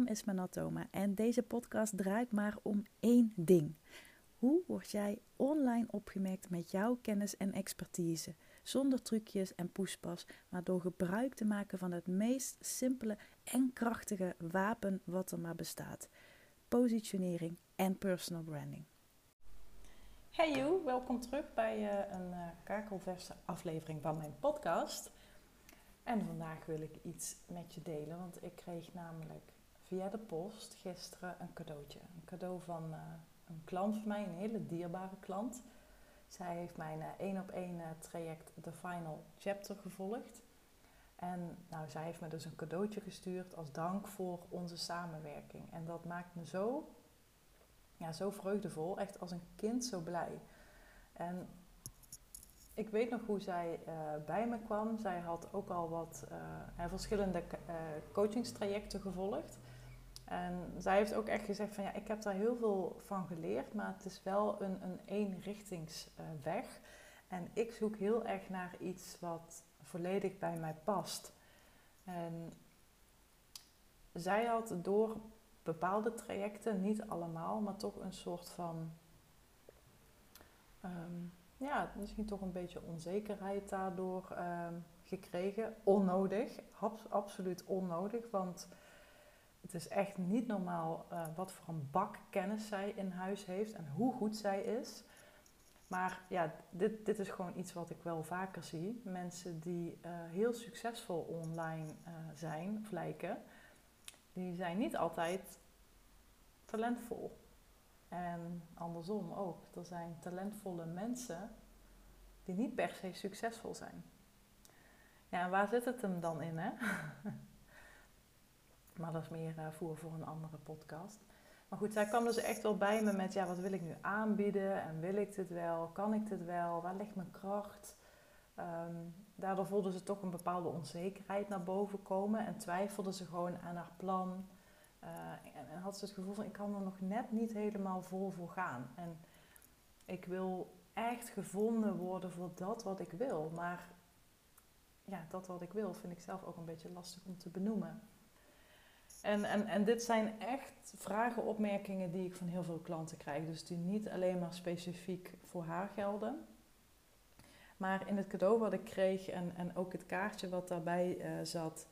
naam is Manatoma en deze podcast draait maar om één ding. Hoe word jij online opgemerkt met jouw kennis en expertise? Zonder trucjes en poespas, maar door gebruik te maken van het meest simpele en krachtige wapen wat er maar bestaat: positionering en personal branding. Hey you, welkom terug bij uh, een uh, kakelverse aflevering van mijn podcast. En vandaag wil ik iets met je delen, want ik kreeg namelijk via de post gisteren een cadeautje. Een cadeau van uh, een klant van mij, een hele dierbare klant. Zij heeft mijn één op één traject The Final Chapter gevolgd. En nou, zij heeft me dus een cadeautje gestuurd als dank voor onze samenwerking. En dat maakt me zo, ja, zo vreugdevol, echt als een kind zo blij. En ik weet nog hoe zij bij me kwam. Zij had ook al wat uh, verschillende uh, coachingstrajecten gevolgd. En zij heeft ook echt gezegd van ja, ik heb daar heel veel van geleerd, maar het is wel een, een eenrichtingsweg. en ik zoek heel erg naar iets wat volledig bij mij past. En zij had door bepaalde trajecten, niet allemaal, maar toch een soort van um, ja, misschien toch een beetje onzekerheid daardoor uh, gekregen. Onnodig, absoluut onnodig, want het is echt niet normaal uh, wat voor een bak kennis zij in huis heeft en hoe goed zij is. Maar ja, dit, dit is gewoon iets wat ik wel vaker zie. Mensen die uh, heel succesvol online uh, zijn of lijken, die zijn niet altijd talentvol. En andersom ook. Er zijn talentvolle mensen die niet per se succesvol zijn. Ja, en waar zit het hem dan in, hè? maar dat is meer uh, voer voor een andere podcast. Maar goed, zij kwam dus echt wel bij me met, ja, wat wil ik nu aanbieden? En wil ik dit wel? Kan ik dit wel? Waar ligt mijn kracht? Um, daardoor voelde ze toch een bepaalde onzekerheid naar boven komen en twijfelde ze gewoon aan haar plan. Uh, en, en, had ze het gevoel van, ik kan er nog net niet helemaal vol voor gaan. En ik wil echt gevonden worden voor dat wat ik wil. Maar ja, dat wat ik wil vind ik zelf ook een beetje lastig om te benoemen. En, en, en dit zijn echt vragen, opmerkingen die ik van heel veel klanten krijg. Dus die niet alleen maar specifiek voor haar gelden. Maar in het cadeau wat ik kreeg en, en ook het kaartje wat daarbij uh, zat,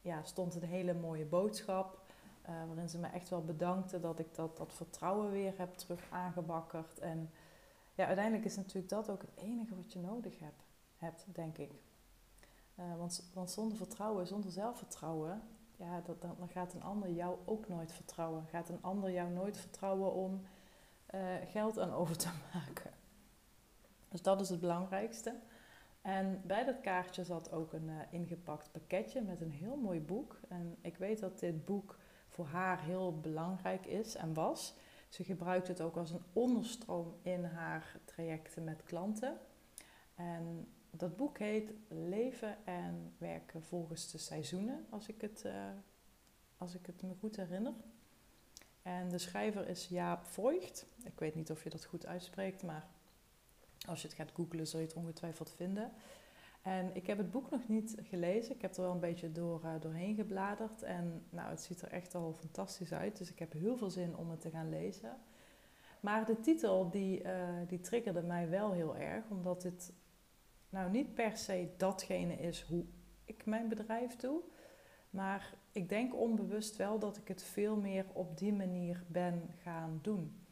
ja, stond een hele mooie boodschap. Uh, waarin ze me echt wel bedankte dat ik dat, dat vertrouwen weer heb terug aangebakkerd. En ja, uiteindelijk is natuurlijk dat ook het enige wat je nodig hebt, hebt denk ik. Uh, want, want zonder vertrouwen, zonder zelfvertrouwen, ja, dat, dan, gaat een ander jou ook nooit vertrouwen. Gaat een ander jou nooit vertrouwen om uh, geld aan over te maken. Dus dat is het belangrijkste. En bij dat kaartje zat ook een uh, ingepakt pakketje met een heel mooi boek. En ik weet dat dit boek voor haar heel belangrijk is en was. Ze gebruikt het ook als een onderstroom in haar trajecten met klanten. En dat boek heet Leven en werken volgens de seizoenen, als ik het, uh, als ik het me goed herinner. En de schrijver is Jaap Voigt. Ik weet niet of je dat goed uitspreekt, maar als je het gaat googlen zul je het ongetwijfeld vinden. En ik heb het boek nog niet gelezen. Ik heb er wel een beetje door, uh, doorheen gebladerd. En nou, het ziet er echt al fantastisch uit. Dus ik heb heel veel zin om het te gaan lezen. Maar de titel die, uh, die triggerde mij wel heel erg. Omdat het nou niet per se datgene is hoe ik mijn bedrijf doe. Maar ik denk onbewust wel dat ik het veel meer op die manier ben gaan doen.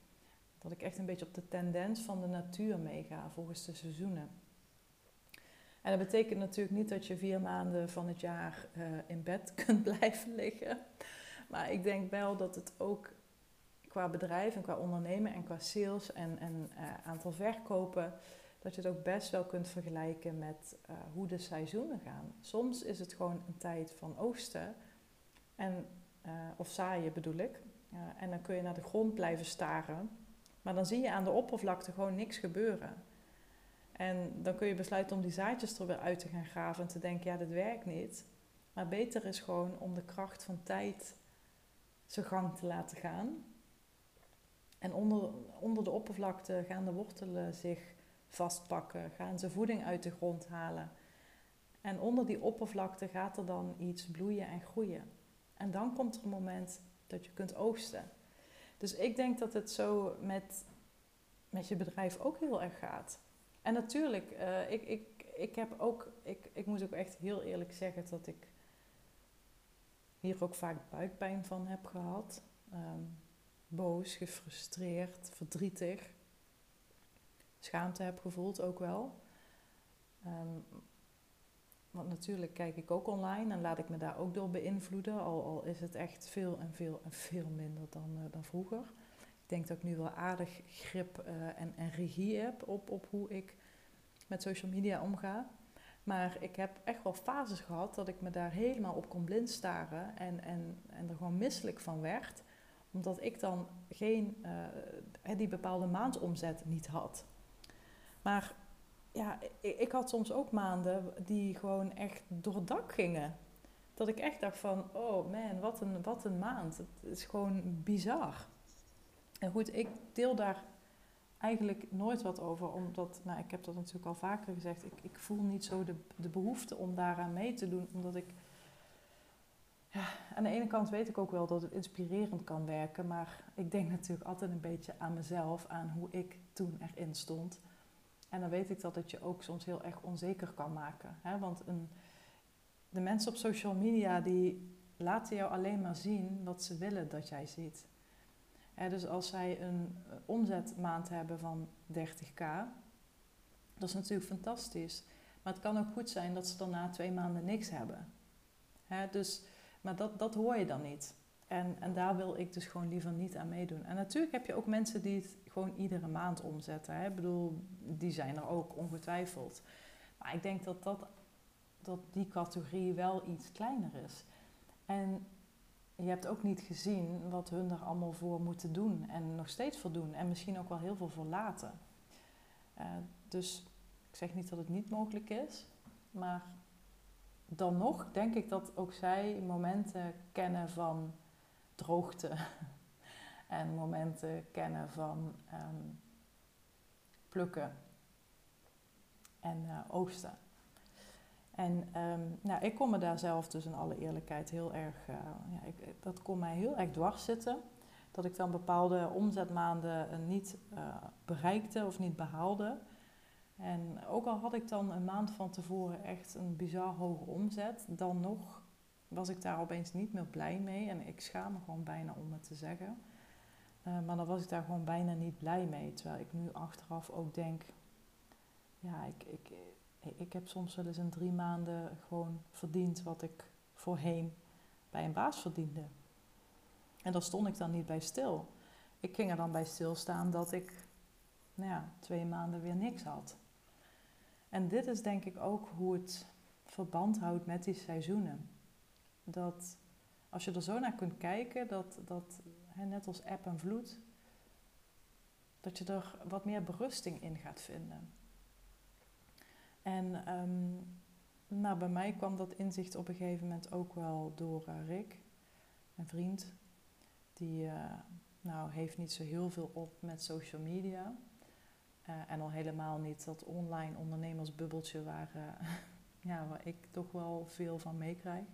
Dat ik echt een beetje op de tendens van de natuur meega volgens de seizoenen. En dat betekent natuurlijk niet dat je vier maanden van het jaar uh, in bed kunt blijven liggen. Maar ik denk wel dat het ook qua bedrijf en qua ondernemen en qua sales en, en uh, aantal verkopen, dat je het ook best wel kunt vergelijken met uh, hoe de seizoenen gaan. Soms is het gewoon een tijd van oogsten, en, of zaaien bedoel ik. en dan kun je naar de grond blijven staren. Maar dan zie je aan de oppervlakte gewoon niks gebeuren. En dan kun je besluiten om die zaadjes er weer uit te gaan graven en te denken, ja, dit werkt niet. Maar beter is gewoon om de kracht van tijd zijn gang te laten gaan. En onder, onder de oppervlakte gaan de wortelen zich vastpakken, gaan ze voeding uit de grond halen. En onder die oppervlakte gaat er dan iets bloeien en groeien. En dan komt er een moment dat je kunt oogsten. Dus ik denk dat het zo met, met je bedrijf ook heel erg gaat. En natuurlijk, uh, ik, ik, ik heb ook, ik, ik moet ook echt heel eerlijk zeggen dat ik hier ook vaak buikpijn van heb gehad. Ehm, boos, gefrustreerd, verdrietig. Schaamte heb gevoeld ook wel. Um, want natuurlijk kijk ik ook online en laat ik me daar ook door beïnvloeden. Al, al is het echt veel en veel en veel minder dan, uh, dan vroeger. Ik denk dat ik nu wel aardig grip uh, en, en regie heb op, op hoe ik met social media omga. Maar ik heb echt wel fases gehad dat ik me daar helemaal op kon blind staren en, en, en er gewoon misselijk van werd. Omdat ik dan geen, uh, die bepaalde maandomzet niet had. Maar ja, ik, ik, had soms ook maanden die gewoon echt door het dak gingen. Dat ik echt dacht van, oh man, wat een, wat een maand. Het is gewoon bizar. En goed, ik deel daar eigenlijk nooit wat over, omdat, nou, ik heb dat natuurlijk al vaker gezegd, ik, ik voel niet zo de, de behoefte om daaraan mee te doen, omdat ik, ja, aan de ene kant weet ik ook wel dat het inspirerend kan werken, maar ik denk natuurlijk altijd een beetje aan mezelf, aan hoe ik toen erin stond. En dan weet ik dat het je ook soms heel erg onzeker kan maken. Hè? Want een, de mensen op social media die laten jou alleen maar zien wat ze willen dat jij ziet. dus als zij een eh, omzetmaand hebben van 30k, dat is natuurlijk fantastisch. Maar het kan ook goed zijn dat ze daarna twee maanden niks hebben. dus, maar dat, dat hoor je dan niet. En, en daar wil ik dus gewoon liever niet aan meedoen. En natuurlijk heb je ook mensen die het gewoon iedere maand omzetten. Hè? Ik bedoel, die zijn er ook ongetwijfeld. Maar ik denk dat, dat, dat die categorie wel iets kleiner is. En je hebt ook niet gezien wat hun er allemaal voor moeten doen en nog steeds voor doen. En misschien ook wel heel veel voor laten. Uh, dus ik zeg niet dat het niet mogelijk is, maar dan nog denk ik dat ook zij momenten kennen van droogte en momenten kennen van um, plukken en uh, oogsten. En um, nou, ik kon me daar zelf dus in alle eerlijkheid heel erg, uh, ja, ik, dat kon mij heel erg dwars zitten. Dat ik dan bepaalde omzetmaanden niet bereikte of niet behaalde. En ook al had ik dan een maand van tevoren echt een bizar hoge omzet, dan nog was ik daar opeens niet meer blij mee. En ik schaam me gewoon bijna om het te zeggen. Uh, maar dan was ik daar gewoon bijna niet blij mee. Terwijl ik nu achteraf ook denk, ja, ik, ik, ik heb soms wel eens in drie maanden gewoon verdiend wat ik voorheen bij een baas verdiende. En daar stond ik dan niet bij stil. Ik ging er dan bij stilstaan dat ik nou ja, twee maanden weer niks had. En dit is denk ik ook hoe het verband houdt met die seizoenen. Dat als je er zo naar kunt kijken, dat, dat hè, net als eb en vloed, dat je er wat meer berusting in gaat vinden. En um, nou, bij mij kwam dat inzicht op een gegeven moment ook wel door uh, Rick, een vriend. Die uh, nou, heeft niet zo heel veel op met social media. Uh, en al helemaal niet dat online ondernemersbubbeltje waar, ja, waar ik toch wel veel van meekrijg.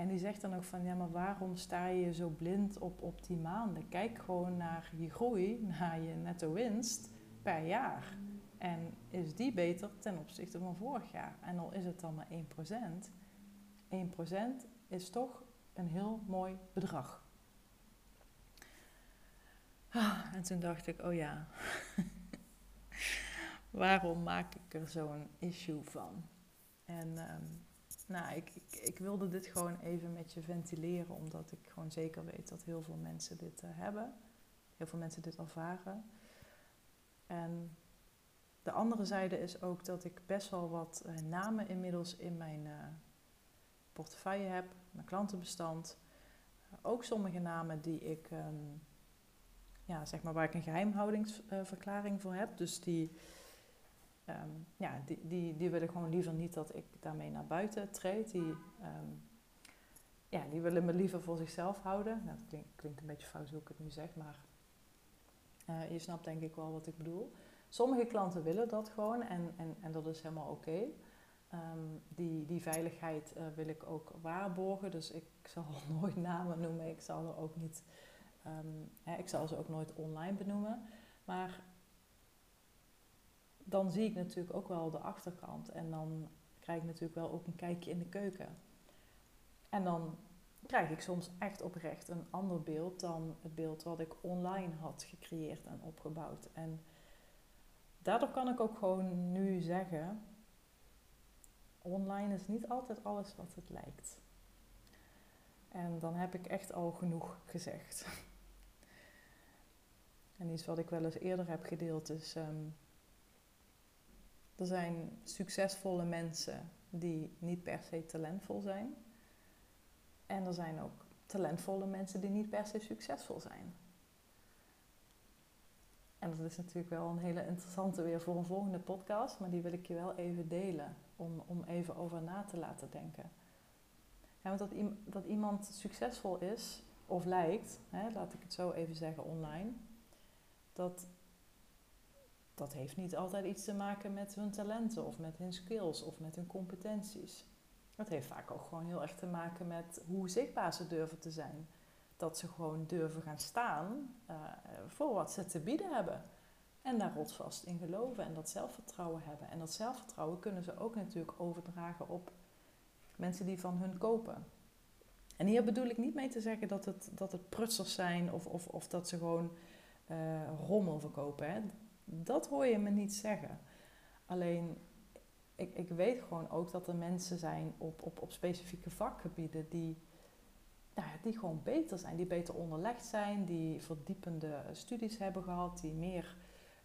En die zegt dan ook van, ja, maar waarom sta je zo blind op, op die maanden? Kijk gewoon naar je groei, naar je netto winst per jaar. En is die beter ten opzichte van vorig jaar? En al is het dan maar 1%, 1% is toch een heel mooi bedrag. Ah, en toen dacht ik, oh ja, waarom maak ik er zo'n issue van? En um, nou, ik, ik, ik, wilde dit gewoon even met je ventileren, omdat ik gewoon zeker weet dat heel veel mensen dit uh, hebben. Heel veel mensen dit ervaren. En de andere zijde is ook dat ik best wel wat uh, namen inmiddels in mijn uh, portefeuille heb, mijn klantenbestand. ook sommige namen die ik, um, ja, zeg maar waar ik een geheimhoudingsverklaring voor heb. Dus die um, ja, die, die, die willen gewoon liever niet dat ik daarmee naar buiten treed. Die, um, ja, die willen me liever voor zichzelf houden. Nou, dat klinkt, een beetje fout hoe ik het nu zeg, maar uh, je snapt denk ik wel wat ik bedoel. Sommige klanten willen dat gewoon en, en, en dat is helemaal oké. Ehm, die, die veiligheid uh, wil ik ook waarborgen. Dus ik zal nooit namen noemen. Ik zal er ook niet. Hè, ik zal ze ook nooit online benoemen. Maar dan zie ik natuurlijk ook wel de achterkant. En dan krijg ik natuurlijk wel ook een kijkje in de keuken. En dan krijg ik soms echt oprecht een ander beeld dan het beeld wat ik online had gecreëerd en opgebouwd. En daardoor kan ik ook gewoon nu zeggen: online is niet altijd alles wat het lijkt. En dan heb ik echt al genoeg gezegd. En iets wat ik wel eens eerder heb gedeeld is. Ehm, er zijn succesvolle mensen die niet per se talentvol zijn. En er zijn ook talentvolle mensen die niet per se succesvol zijn. En dat is natuurlijk wel een hele interessante weer voor een volgende podcast, maar die wil ik je wel even delen om, om even over na te laten denken. Ja, want dat, dat iemand succesvol is of lijkt, hè, laat ik het zo even zeggen online, dat, dat heeft niet altijd iets te maken met hun talenten of met hun skills of met hun competenties. Dat heeft vaak ook gewoon heel erg te maken met hoe zichtbaar ze durven te zijn. Dat ze gewoon durven gaan staan uh, voor wat ze te bieden hebben. En daar rotsvast in geloven en dat zelfvertrouwen hebben. En dat zelfvertrouwen kunnen ze ook natuurlijk overdragen op mensen die van hun kopen. En hier bedoel ik niet mee te zeggen dat het, dat het prutsers zijn of, of, of dat ze gewoon uh, rommel verkopen. Hè. Dat hoor je me niet zeggen. Alleen, ik, ik weet gewoon ook dat er mensen zijn op, op, op specifieke vakgebieden die, nou, die gewoon beter zijn, die beter onderlegd zijn, die verdiepende studies hebben gehad, die meer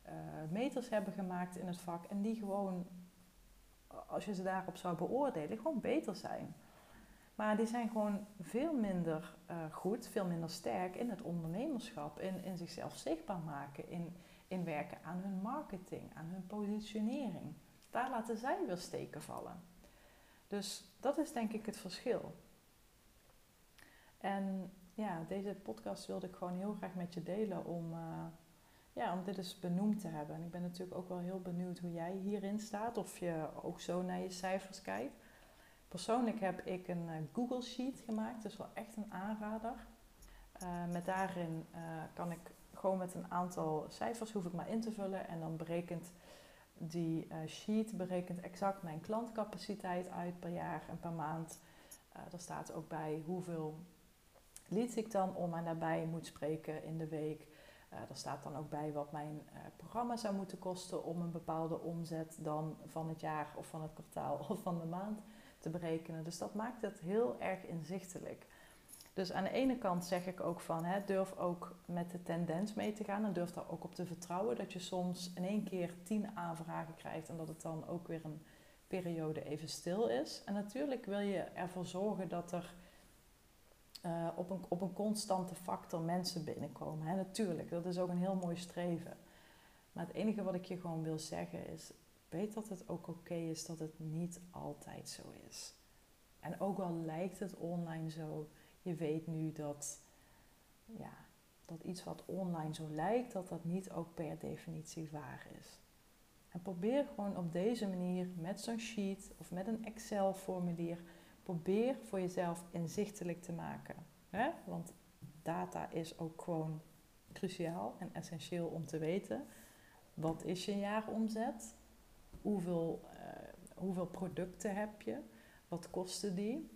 uh, meters hebben gemaakt in het vak en die gewoon, als je ze daarop zou beoordelen, gewoon beter zijn. Maar die zijn gewoon veel minder uh, goed, veel minder sterk in het ondernemerschap, in, in zichzelf zichtbaar maken, in, werken aan hun marketing, aan hun positionering. Daar laten zij weer steken vallen. Dus dat is denk ik het verschil. En ja, deze podcast wilde ik gewoon heel graag met je delen om, uh, ja, om dit eens benoemd te hebben. En ik ben natuurlijk ook wel heel benieuwd hoe jij hierin staat, of je ook zo naar je cijfers kijkt. Persoonlijk heb ik een uh, Google Sheet gemaakt, dus wel echt een aanrader. Uh, met daarin kan ik gewoon met een aantal cijfers hoef ik maar in te vullen en dan berekent die sheet berekent exact mijn klantcapaciteit uit per jaar en per maand. er staat ook bij hoeveel leads ik dan om en daarbij moet spreken in de week. Uh, er staat dan ook bij wat mijn uh, programma zou moeten kosten om een bepaalde omzet dan van het jaar of van het kwartaal of van de maand te berekenen. Dus dat maakt het heel erg inzichtelijk. Dus aan de ene kant zeg ik ook van hè, durf ook met de tendens mee te gaan en durf daar ook op te vertrouwen dat je soms in één keer tien aanvragen krijgt en dat het dan ook weer een periode even stil is. En natuurlijk wil je ervoor zorgen dat er uh, op, een, op een constante factor mensen binnenkomen. Hè? Natuurlijk, dat is ook een heel mooi streven. Maar het enige wat ik je gewoon wil zeggen is: weet dat het ook oké is dat het niet altijd zo is. En ook al lijkt het online zo, je weet nu dat, ja, dat iets wat online zo lijkt, dat dat niet ook per definitie waar is. En probeer gewoon op deze manier met zo'n sheet of met een Excel-formulier probeer voor jezelf inzichtelijk te maken. Hè? Want data is ook gewoon cruciaal en essentieel om te weten. Wat is je jaaromzet? Hoeveel, uh, hoeveel producten heb je? Wat kosten die?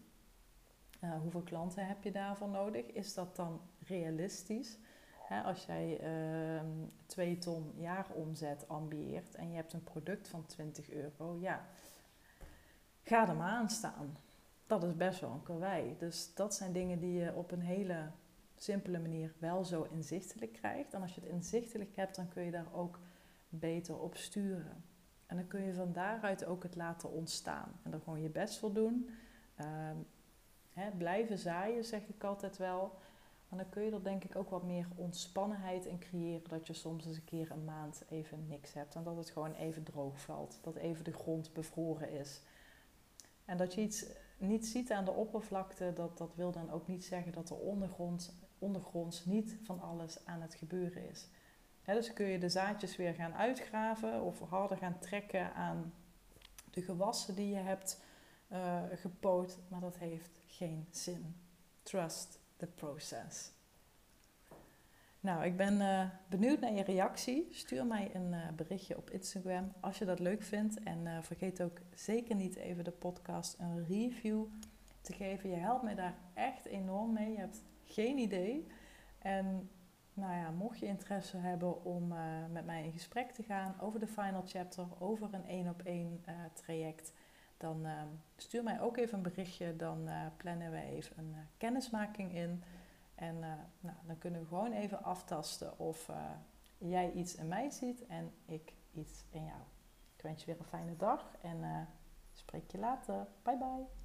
Uh, hoeveel klanten heb je daarvoor nodig? Is dat dan realistisch? Als jij uh, 2 ton jaaromzet ambieert en je hebt een product van 20 euro, ja, ga er maar aan staan dat is best wel een karwei. Dus dat zijn dingen die je op een hele simpele manier wel zo inzichtelijk krijgt. En als je het inzichtelijk hebt, dan kun je daar ook beter op sturen. En dan kun je van daaruit ook het laten ontstaan. En dan gewoon je best voor doen. Uh, hè, blijven zaaien, zeg ik altijd wel. Maar dan kun je er denk ik ook wat meer ontspannenheid in creëren. Dat je soms eens een keer een maand even niks hebt. En dat het gewoon even droog valt. Dat even de grond bevroren is. En dat je iets niet ziet aan de oppervlakte, dat, dat wil dan ook niet zeggen dat er ondergronds, ondergronds niet van alles aan het gebeuren is. dus kun je de zaadjes weer gaan uitgraven of harder gaan trekken aan de gewassen die je hebt uh, gepoot, maar dat heeft geen zin. Trust the process. Nou, ik ben uh, benieuwd naar je reactie. Stuur mij een uh, berichtje op Instagram als je dat leuk vindt. En uh, vergeet ook zeker niet even de podcast een review te geven. Je helpt mij daar echt enorm mee. Je hebt geen idee. En nou ja, mocht je interesse hebben om met mij in gesprek te gaan over de final chapter, over een één op één traject, dan stuur mij ook even een berichtje. Dan plannen we even een kennismaking in. En nou, dan kunnen we gewoon even aftasten of jij iets in mij ziet en ik iets in jou. Ik wens je weer een fijne dag en spreek je later. Bye bye.